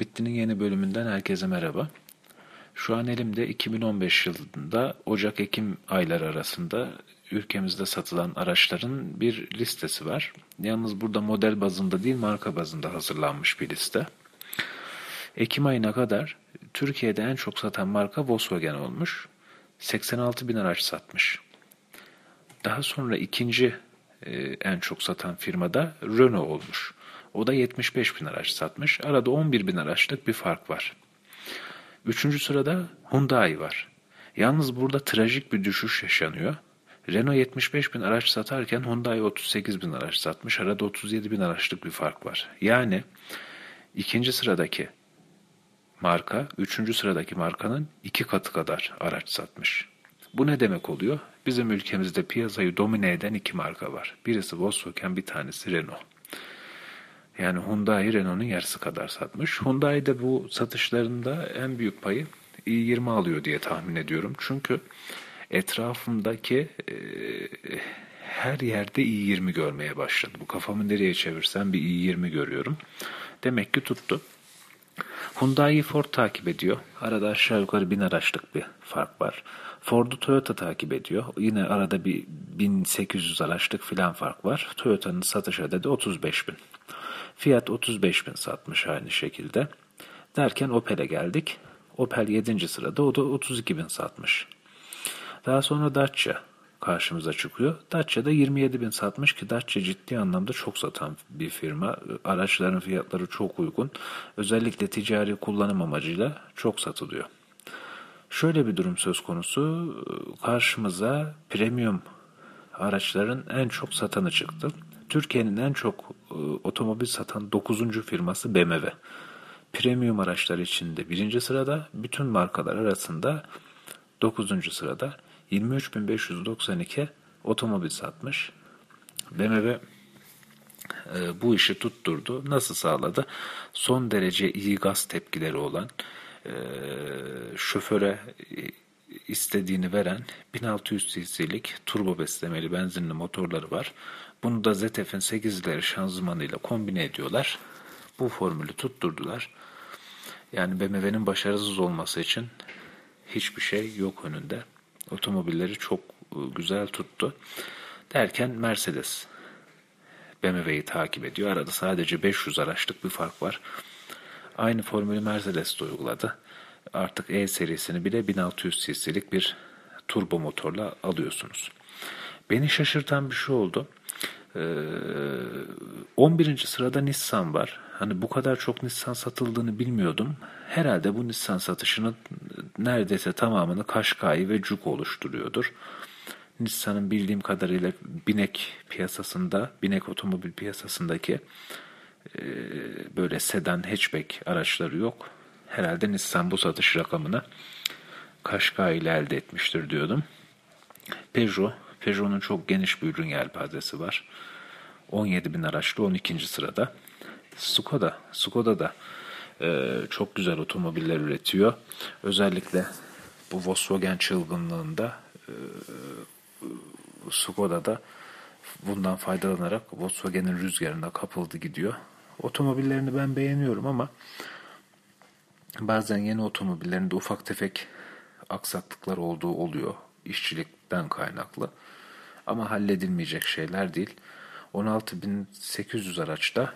Bitti'nin yeni bölümünden herkese merhaba. Şu an elimde 2015 yılında Ocak-Ekim ayları arasında ülkemizde satılan araçların bir listesi var. Yalnız burada model bazında değil marka bazında hazırlanmış bir liste. Ekim ayına kadar Türkiye'de en çok satan marka Volkswagen olmuş. 86 bin araç satmış. Daha sonra ikinci e, en çok satan firmada Renault olmuş. O da 75 bin araç satmış. Arada 11 bin araçlık bir fark var. Üçüncü sırada Hyundai var. Yalnız burada trajik bir düşüş yaşanıyor. Renault 75 bin araç satarken Hyundai 38 bin araç satmış. Arada 37 bin araçlık bir fark var. Yani ikinci sıradaki marka, üçüncü sıradaki markanın iki katı kadar araç satmış. Bu ne demek oluyor? Bizim ülkemizde piyasayı domine eden iki marka var. Birisi Volkswagen, bir tanesi Renault. Yani Hyundai Renault'un yarısı kadar satmış. Hyundai de bu satışlarında en büyük payı i20 alıyor diye tahmin ediyorum. Çünkü etrafımdaki e, her yerde i20 görmeye başladı. Bu kafamı nereye çevirsem bir i20 görüyorum. Demek ki tuttu. Hyundai'yi Ford takip ediyor. Arada aşağı yukarı bin araçlık bir fark var. Ford'u Toyota takip ediyor. Yine arada bir 1800 araçlık filan fark var. Toyota'nın satış adedi 35 bin. Fiat 35 bin satmış aynı şekilde. Derken Opel'e geldik. Opel 7. sırada o da 32 bin satmış. Daha sonra Dacia karşımıza çıkıyor. Dacia da 27 bin satmış ki Dacia ciddi anlamda çok satan bir firma. Araçların fiyatları çok uygun. Özellikle ticari kullanım amacıyla çok satılıyor. Şöyle bir durum söz konusu. Karşımıza premium araçların en çok satanı çıktı. Türkiye'nin en çok e, otomobil satan 9. firması BMW. Premium araçlar içinde birinci sırada, bütün markalar arasında 9. sırada 23.592 otomobil satmış. BMW e, bu işi tutturdu. Nasıl sağladı? Son derece iyi gaz tepkileri olan, e, şoföre istediğini veren 1600 cc'lik turbo beslemeli benzinli motorları var. Bunu da ZF'in 8'leri şanzımanıyla kombine ediyorlar. Bu formülü tutturdular. Yani BMW'nin başarısız olması için hiçbir şey yok önünde. Otomobilleri çok e, güzel tuttu. Derken Mercedes BMW'yi takip ediyor. Arada sadece 500 araçlık bir fark var. Aynı formülü Mercedes de uyguladı. Artık E serisini bile 1600 cc'lik bir turbo motorla alıyorsunuz. Beni şaşırtan bir şey oldu. 11. Ee, sırada Nissan var. Hani bu kadar çok Nissan satıldığını bilmiyordum. Herhalde bu Nissan satışının neredeyse tamamını Kaşkai ve Cuk oluşturuyordur. Nissan'ın bildiğim kadarıyla binek piyasasında, binek otomobil piyasasındaki e, böyle sedan, hatchback araçları yok. Herhalde Nissan bu satış rakamını Kaşkai ile elde etmiştir diyordum. Peugeot Peugeot'un çok geniş bir ürün yelpazesi var. 17 bin araçlı 12. sırada. Skoda, Skoda da e, çok güzel otomobiller üretiyor. Özellikle bu Volkswagen çılgınlığında e, Skoda da bundan faydalanarak Volkswagen'in rüzgarına kapıldı gidiyor. Otomobillerini ben beğeniyorum ama bazen yeni otomobillerinde ufak tefek aksaklıklar olduğu oluyor. İşçilikten kaynaklı ama halledilmeyecek şeyler değil. 16.800 araçta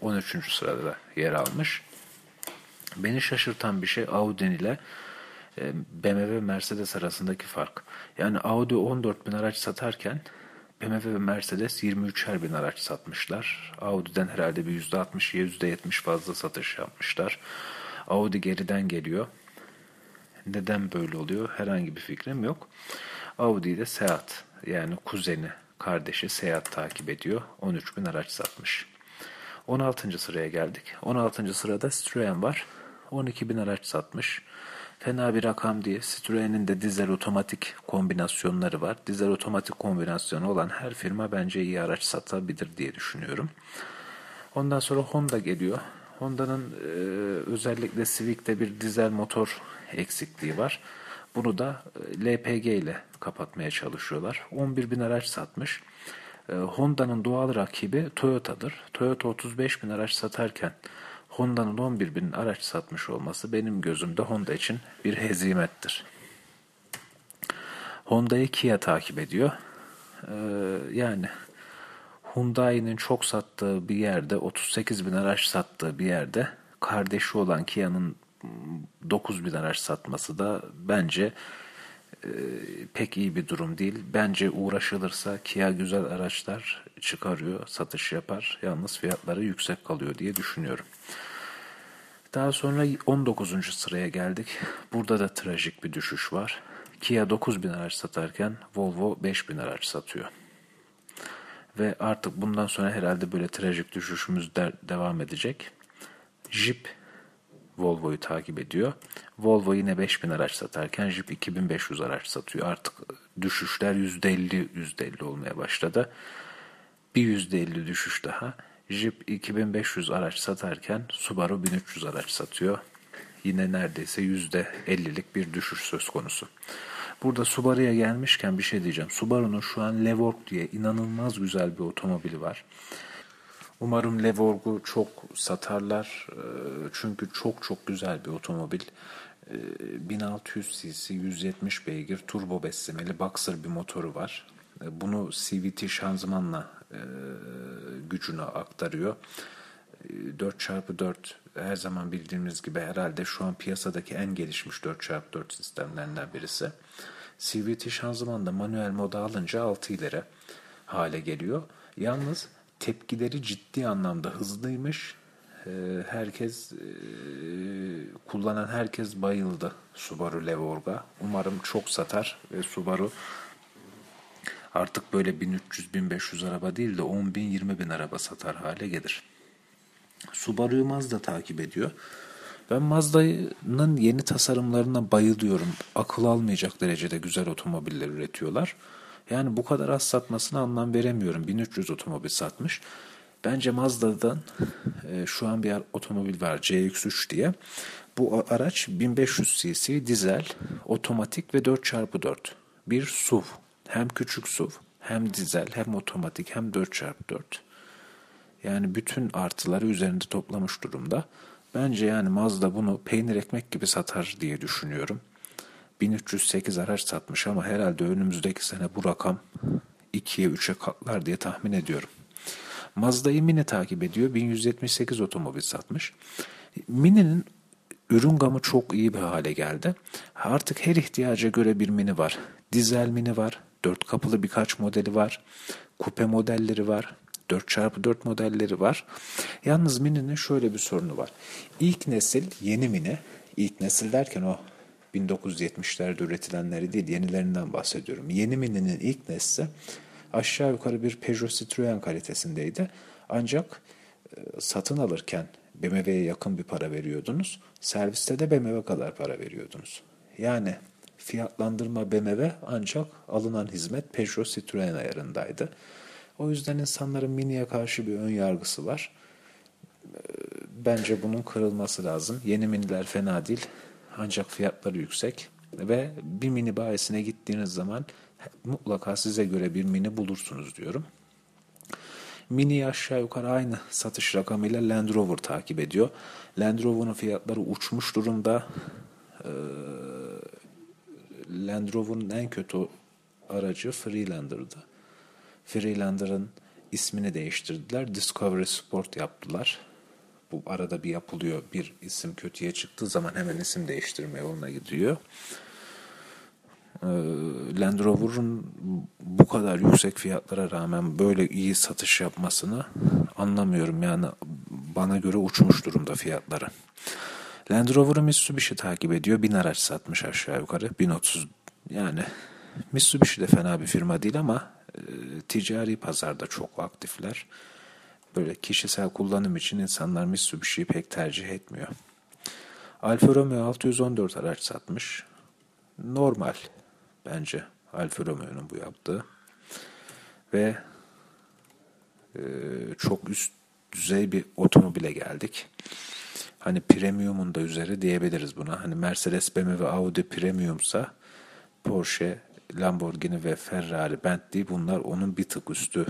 13. sırada yer almış. Beni şaşırtan bir şey Audi ile e, BMW Mercedes arasındaki fark. Yani Audi 14 bin araç satarken BMW ve Mercedes 23'er bin araç satmışlar. Audi'den herhalde bir %60 %70 fazla satış yapmışlar. Audi geriden geliyor. Neden böyle oluyor? Herhangi bir fikrim yok. Audi de Seat yani kuzeni, kardeşi Seat takip ediyor. 13 bin araç satmış. 16. sıraya geldik. 16. sırada Citroen var. 12 bin araç satmış. Fena bir rakam değil. Citroen'in de dizel otomatik kombinasyonları var. Dizel otomatik kombinasyonu olan her firma bence iyi araç satabilir diye düşünüyorum. Ondan sonra Honda geliyor. Honda'nın e, özellikle Civic'te bir dizel motor eksikliği var. Bunu da e, LPG ile kapatmaya çalışıyorlar. 11 bin araç satmış. E, Honda'nın doğal rakibi Toyota'dır. Toyota 35 bin araç satarken Honda'nın 11 bin araç satmış olması benim gözümde Honda için bir hezimettir. Honda'yı Kia takip ediyor. Ee, yani Hyundai'nin çok sattığı bir yerde 38 bin araç sattığı bir yerde kardeşi olan Kia'nın 9 bin araç satması da bence e, pek iyi bir durum değil. Bence uğraşılırsa Kia güzel araçlar çıkarıyor, satış yapar. Yalnız fiyatları yüksek kalıyor diye düşünüyorum. Daha sonra 19. sıraya geldik. Burada da trajik bir düşüş var. Kia 9000 araç satarken Volvo 5000 araç satıyor. Ve artık bundan sonra herhalde böyle trajik düşüşümüz de devam edecek. Jeep Volvo'yu takip ediyor. Volvo yine 5000 araç satarken Jeep 2500 araç satıyor. Artık düşüşler %50 %50 olmaya başladı. Bir %50 düşüş daha. Jeep 2500 araç satarken Subaru 1300 araç satıyor. Yine neredeyse %50'lik bir düşüş söz konusu. Burada Subaru'ya gelmişken bir şey diyeceğim. Subaru'nun şu an Levorg diye inanılmaz güzel bir otomobili var. Umarım Levorg'u çok satarlar. Ee, çünkü çok çok güzel bir otomobil. 1600 cc, 170 beygir, turbo beslemeli Boxer bir motoru var. Ee, bunu CVT şanzımanla e, gücünü aktarıyor. 4x4 ee, her zaman bildiğimiz gibi herhalde şu an piyasadaki en gelişmiş 4x4 sistemlerinden birisi. CVT şanzıman da manuel moda alınca 6 ileri hale geliyor. Yalnız tepkileri ciddi anlamda hızlıymış. Ee, herkes e, kullanan herkes bayıldı Subaru Levorg'a. Umarım çok satar ve Subaru artık böyle 1300-1500 araba değil de 10 bin 20 bin araba satar hale gelir. Subaru'yu Mazda takip ediyor. Ben Mazda'nın yeni tasarımlarına bayılıyorum. Akıl almayacak derecede güzel otomobiller üretiyorlar. Yani bu kadar az satmasına anlam veremiyorum. 1300 otomobil satmış. Bence Mazda'dan e, şu an bir otomobil var CX-3 diye. Bu araç 1500 cc dizel, otomatik ve 4x4. Bir SUV. Hem küçük SUV, hem dizel, hem otomatik, hem 4x4. Yani bütün artıları üzerinde toplamış durumda. Bence yani Mazda bunu peynir ekmek gibi satar diye düşünüyorum. 1308 araç satmış ama herhalde önümüzdeki sene bu rakam 2'ye 3'e katlar diye tahmin ediyorum. Mazda'yı Mini takip ediyor. 1178 otomobil satmış. Mini'nin ürün gamı çok iyi bir hale geldi. Artık her ihtiyaca göre bir Mini var. Dizel Mini var. Dört kapılı birkaç modeli var. Kupe modelleri var. 4x4 modelleri var. Yalnız Mini'nin şöyle bir sorunu var. İlk nesil yeni Mini, ilk nesil derken o 1970'lerde üretilenleri değil yenilerinden bahsediyorum. Yeni Mini'nin ilk nesli aşağı yukarı bir Peugeot Citroen kalitesindeydi. Ancak e, satın alırken BMW'ye yakın bir para veriyordunuz. Serviste de BMW kadar para veriyordunuz. Yani fiyatlandırma BMW ancak alınan hizmet Peugeot Citroen ayarındaydı. O yüzden insanların Mini'ye karşı bir ön yargısı var. E, bence bunun kırılması lazım. Yeni Mini'ler fena değil. Ancak fiyatları yüksek ve bir mini bayisine gittiğiniz zaman mutlaka size göre bir mini bulursunuz diyorum. Mini aşağı yukarı aynı satış rakamıyla Land Rover takip ediyor. Land Rover'ın fiyatları uçmuş durumda. Ee, Land Rover'ın en kötü aracı Freelander'dı. Freelander'ın ismini değiştirdiler. Discovery Sport yaptılar bu arada bir yapılıyor. Bir isim kötüye çıktığı zaman hemen isim değiştirme yoluna gidiyor. Ee, Land Rover'ın bu kadar yüksek fiyatlara rağmen böyle iyi satış yapmasını anlamıyorum. Yani bana göre uçmuş durumda fiyatları. Land Rover'ı Mitsubishi takip ediyor. Bin araç satmış aşağı yukarı. 1030 yani Mitsubishi de fena bir firma değil ama e, ticari pazarda çok aktifler böyle kişisel kullanım için insanlar Mitsubishi'yi pek tercih etmiyor. Alfa Romeo 614 araç satmış. Normal bence Alfa Romeo'nun bu yaptığı. Ve e, çok üst düzey bir otomobile geldik. Hani premium'un da üzeri diyebiliriz buna. Hani Mercedes, BMW Audi premiumsa Porsche, Lamborghini ve Ferrari, Bentley bunlar onun bir tık üstü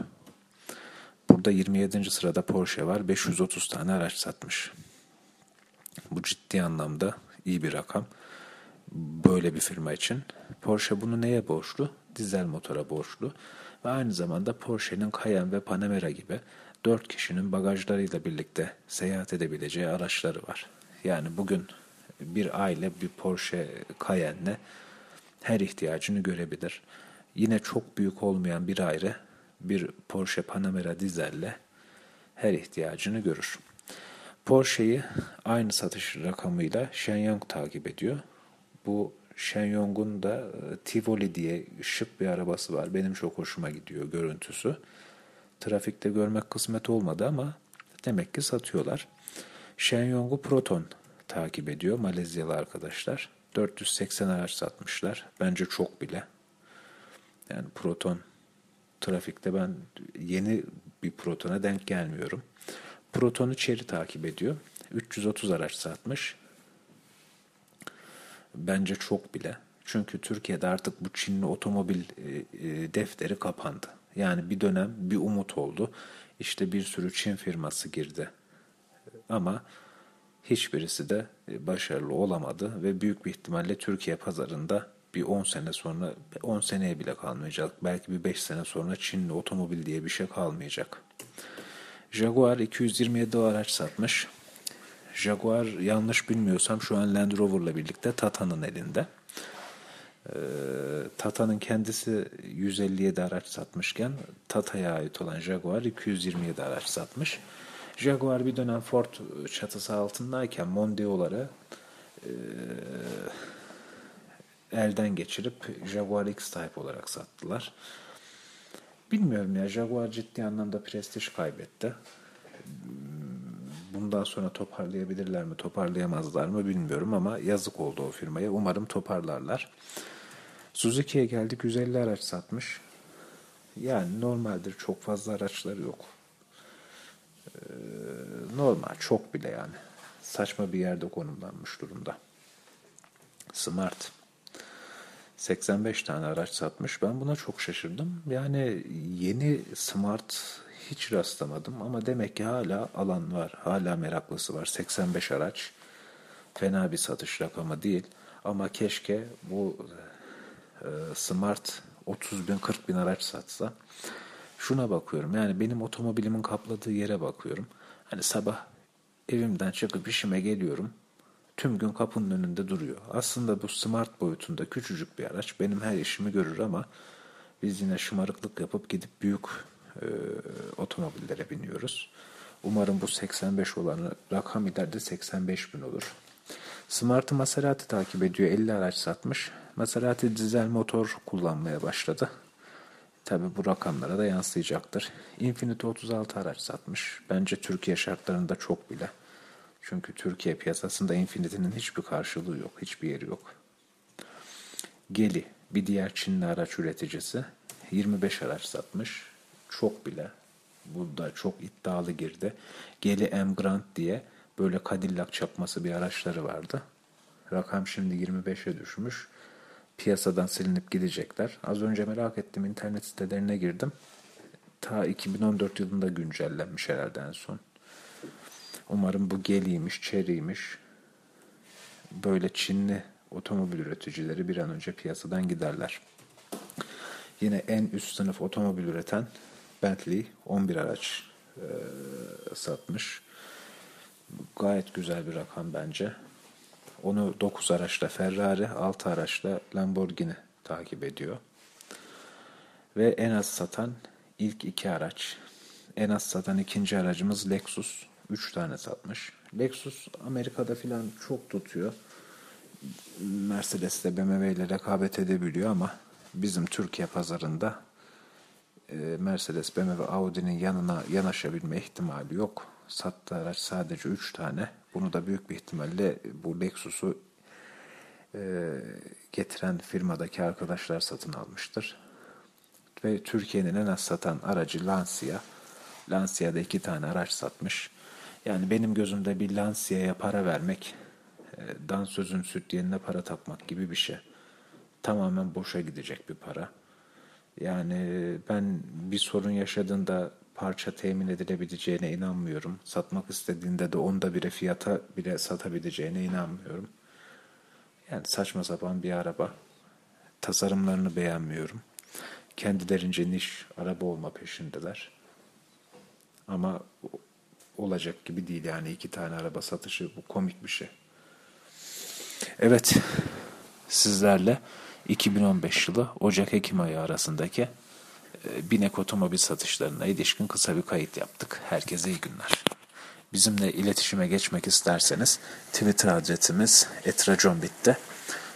Burada 27. sırada Porsche var. 530 tane araç satmış. Bu ciddi anlamda iyi bir rakam. Böyle bir firma için. Porsche bunu neye borçlu? Dizel motora borçlu. Ve aynı zamanda Porsche'nin Cayenne ve Panamera gibi dört kişinin bagajlarıyla birlikte seyahat edebileceği araçları var. Yani bugün bir aile bir Porsche Cayenne'le her ihtiyacını görebilir. Yine çok büyük olmayan bir aile bir Porsche Panamera dizelle her ihtiyacını görür. Porsche'yi aynı satış rakamıyla Shenyang takip ediyor. Bu Shenyong'un da e, Tivoli diye şık bir arabası var. Benim çok hoşuma gidiyor görüntüsü. Trafikte görmek kısmet olmadı ama demek ki satıyorlar. Shenyong'u Proton takip ediyor Malezyalı arkadaşlar. 480 araç satmışlar. Bence çok bile. Yani Proton trafikte ben yeni bir Proton'a denk gelmiyorum. Proton'u Cherry takip ediyor. 330 araç satmış. Bence çok bile. Çünkü Türkiye'de artık bu Çinli otomobil e, e, defteri kapandı. Yani bir dönem bir umut oldu. İşte bir sürü Çin firması girdi. Ama hiçbirisi de e, başarılı olamadı ve büyük bir ihtimalle Türkiye pazarında bir 10 sene sonra 10 seneye bile kalmayacak. Belki bir 5 sene sonra Çinli otomobil diye bir şey kalmayacak. Jaguar 227 araç satmış. Jaguar yanlış bilmiyorsam şu an Land Rover'la birlikte Tata'nın elinde. Ee, Tata'nın kendisi 157 araç satmışken Tata'ya ait olan Jaguar 227 araç satmış. Jaguar bir dönem Ford çatısı altındayken Mondeo'lara e, elden geçirip Jaguar X-Type olarak sattılar. Bilmiyorum ya Jaguar ciddi anlamda prestij kaybetti. Bundan sonra toparlayabilirler mi, toparlayamazlar mı bilmiyorum ama yazık oldu o firmaya. Umarım toparlarlar. Suzuki'ye geldik 150 araç satmış. Yani normaldir çok fazla araçları yok. Ee, normal çok bile yani. Saçma bir yerde konumlanmış durumda. Smart. 85 tane araç satmış. Ben buna çok şaşırdım. Yani yeni Smart hiç rastlamadım ama demek ki hala alan var. Hala meraklısı var. 85 araç. Fena bir satış rakamı değil. Ama keşke bu e, Smart 30 bin 40 bin araç satsa. Şuna bakıyorum yani benim otomobilimin kapladığı yere bakıyorum. Hani sabah evimden çıkıp işime geliyorum tüm gün kapının önünde duruyor. Aslında bu smart boyutunda küçücük bir araç benim her işimi görür ama biz yine şımarıklık yapıp gidip büyük e, otomobillere biniyoruz. Umarım bu 85 olan rakam ileride 85 bin olur. Smart'ı Maserati takip ediyor. 50 araç satmış. Maserati dizel motor kullanmaya başladı. Tabi bu rakamlara da yansıyacaktır. Infiniti 36 araç satmış. Bence Türkiye şartlarında çok bile. Çünkü Türkiye piyasasında Infinity'nin hiçbir karşılığı yok, hiçbir yeri yok. Geli, bir diğer Çinli araç üreticisi 25 araç satmış. Çok bile. Bu da çok iddialı girdi. Geli M Grand diye böyle Cadillac çakması bir araçları vardı. Rakam şimdi 25'e düşmüş. Piyasadan silinip gidecekler. Az önce merak ettim internet sitelerine girdim. Ta 2014 yılında güncellenmiş herhalde en son. Umarım bu geliymiş, çeriymiş. Böyle Çinli otomobil üreticileri bir an önce piyasadan giderler. Yine en üst sınıf otomobil üreten Bentley 11 araç e, satmış. Gayet güzel bir rakam bence. Onu 9 araçla Ferrari, 6 araçla Lamborghini takip ediyor. Ve en az satan ilk iki araç. En az satan ikinci aracımız Lexus 3 tane satmış. Lexus Amerika'da filan çok tutuyor. Mercedes ile BMW ile rekabet edebiliyor ama bizim Türkiye pazarında e, Mercedes, BMW, Audi'nin yanına yanaşabilme ihtimali yok. Sattığı araç sadece 3 tane. Bunu da büyük bir ihtimalle bu Lexus'u e, getiren firmadaki arkadaşlar satın almıştır. Ve Türkiye'nin en az satan aracı Lancia. Lancia'da iki tane araç satmış. Yani benim gözümde bir Lancia'ya para vermek, e, dansözün süt yerine para takmak gibi bir şey. Tamamen boşa gidecek bir para. Yani ben bir sorun yaşadığında parça temin edilebileceğine inanmıyorum. Satmak istediğinde de onda bire fiyata bile satabileceğine inanmıyorum. Yani saçma sapan bir araba. Tasarımlarını beğenmiyorum. Kendilerince niş araba olma peşindeler. Ama olacak gibi değil yani iki tane araba satışı bu komik bir şey. Evet sizlerle 2015 yılı Ocak-Ekim ayı arasındaki e, binek otomobil satışlarına ilişkin kısa bir kayıt yaptık. Herkese iyi günler. Bizimle iletişime geçmek isterseniz Twitter adresimiz etraconbit'te.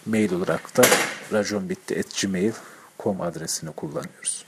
Mail olarak da raconbitti.gmail.com adresini kullanıyoruz.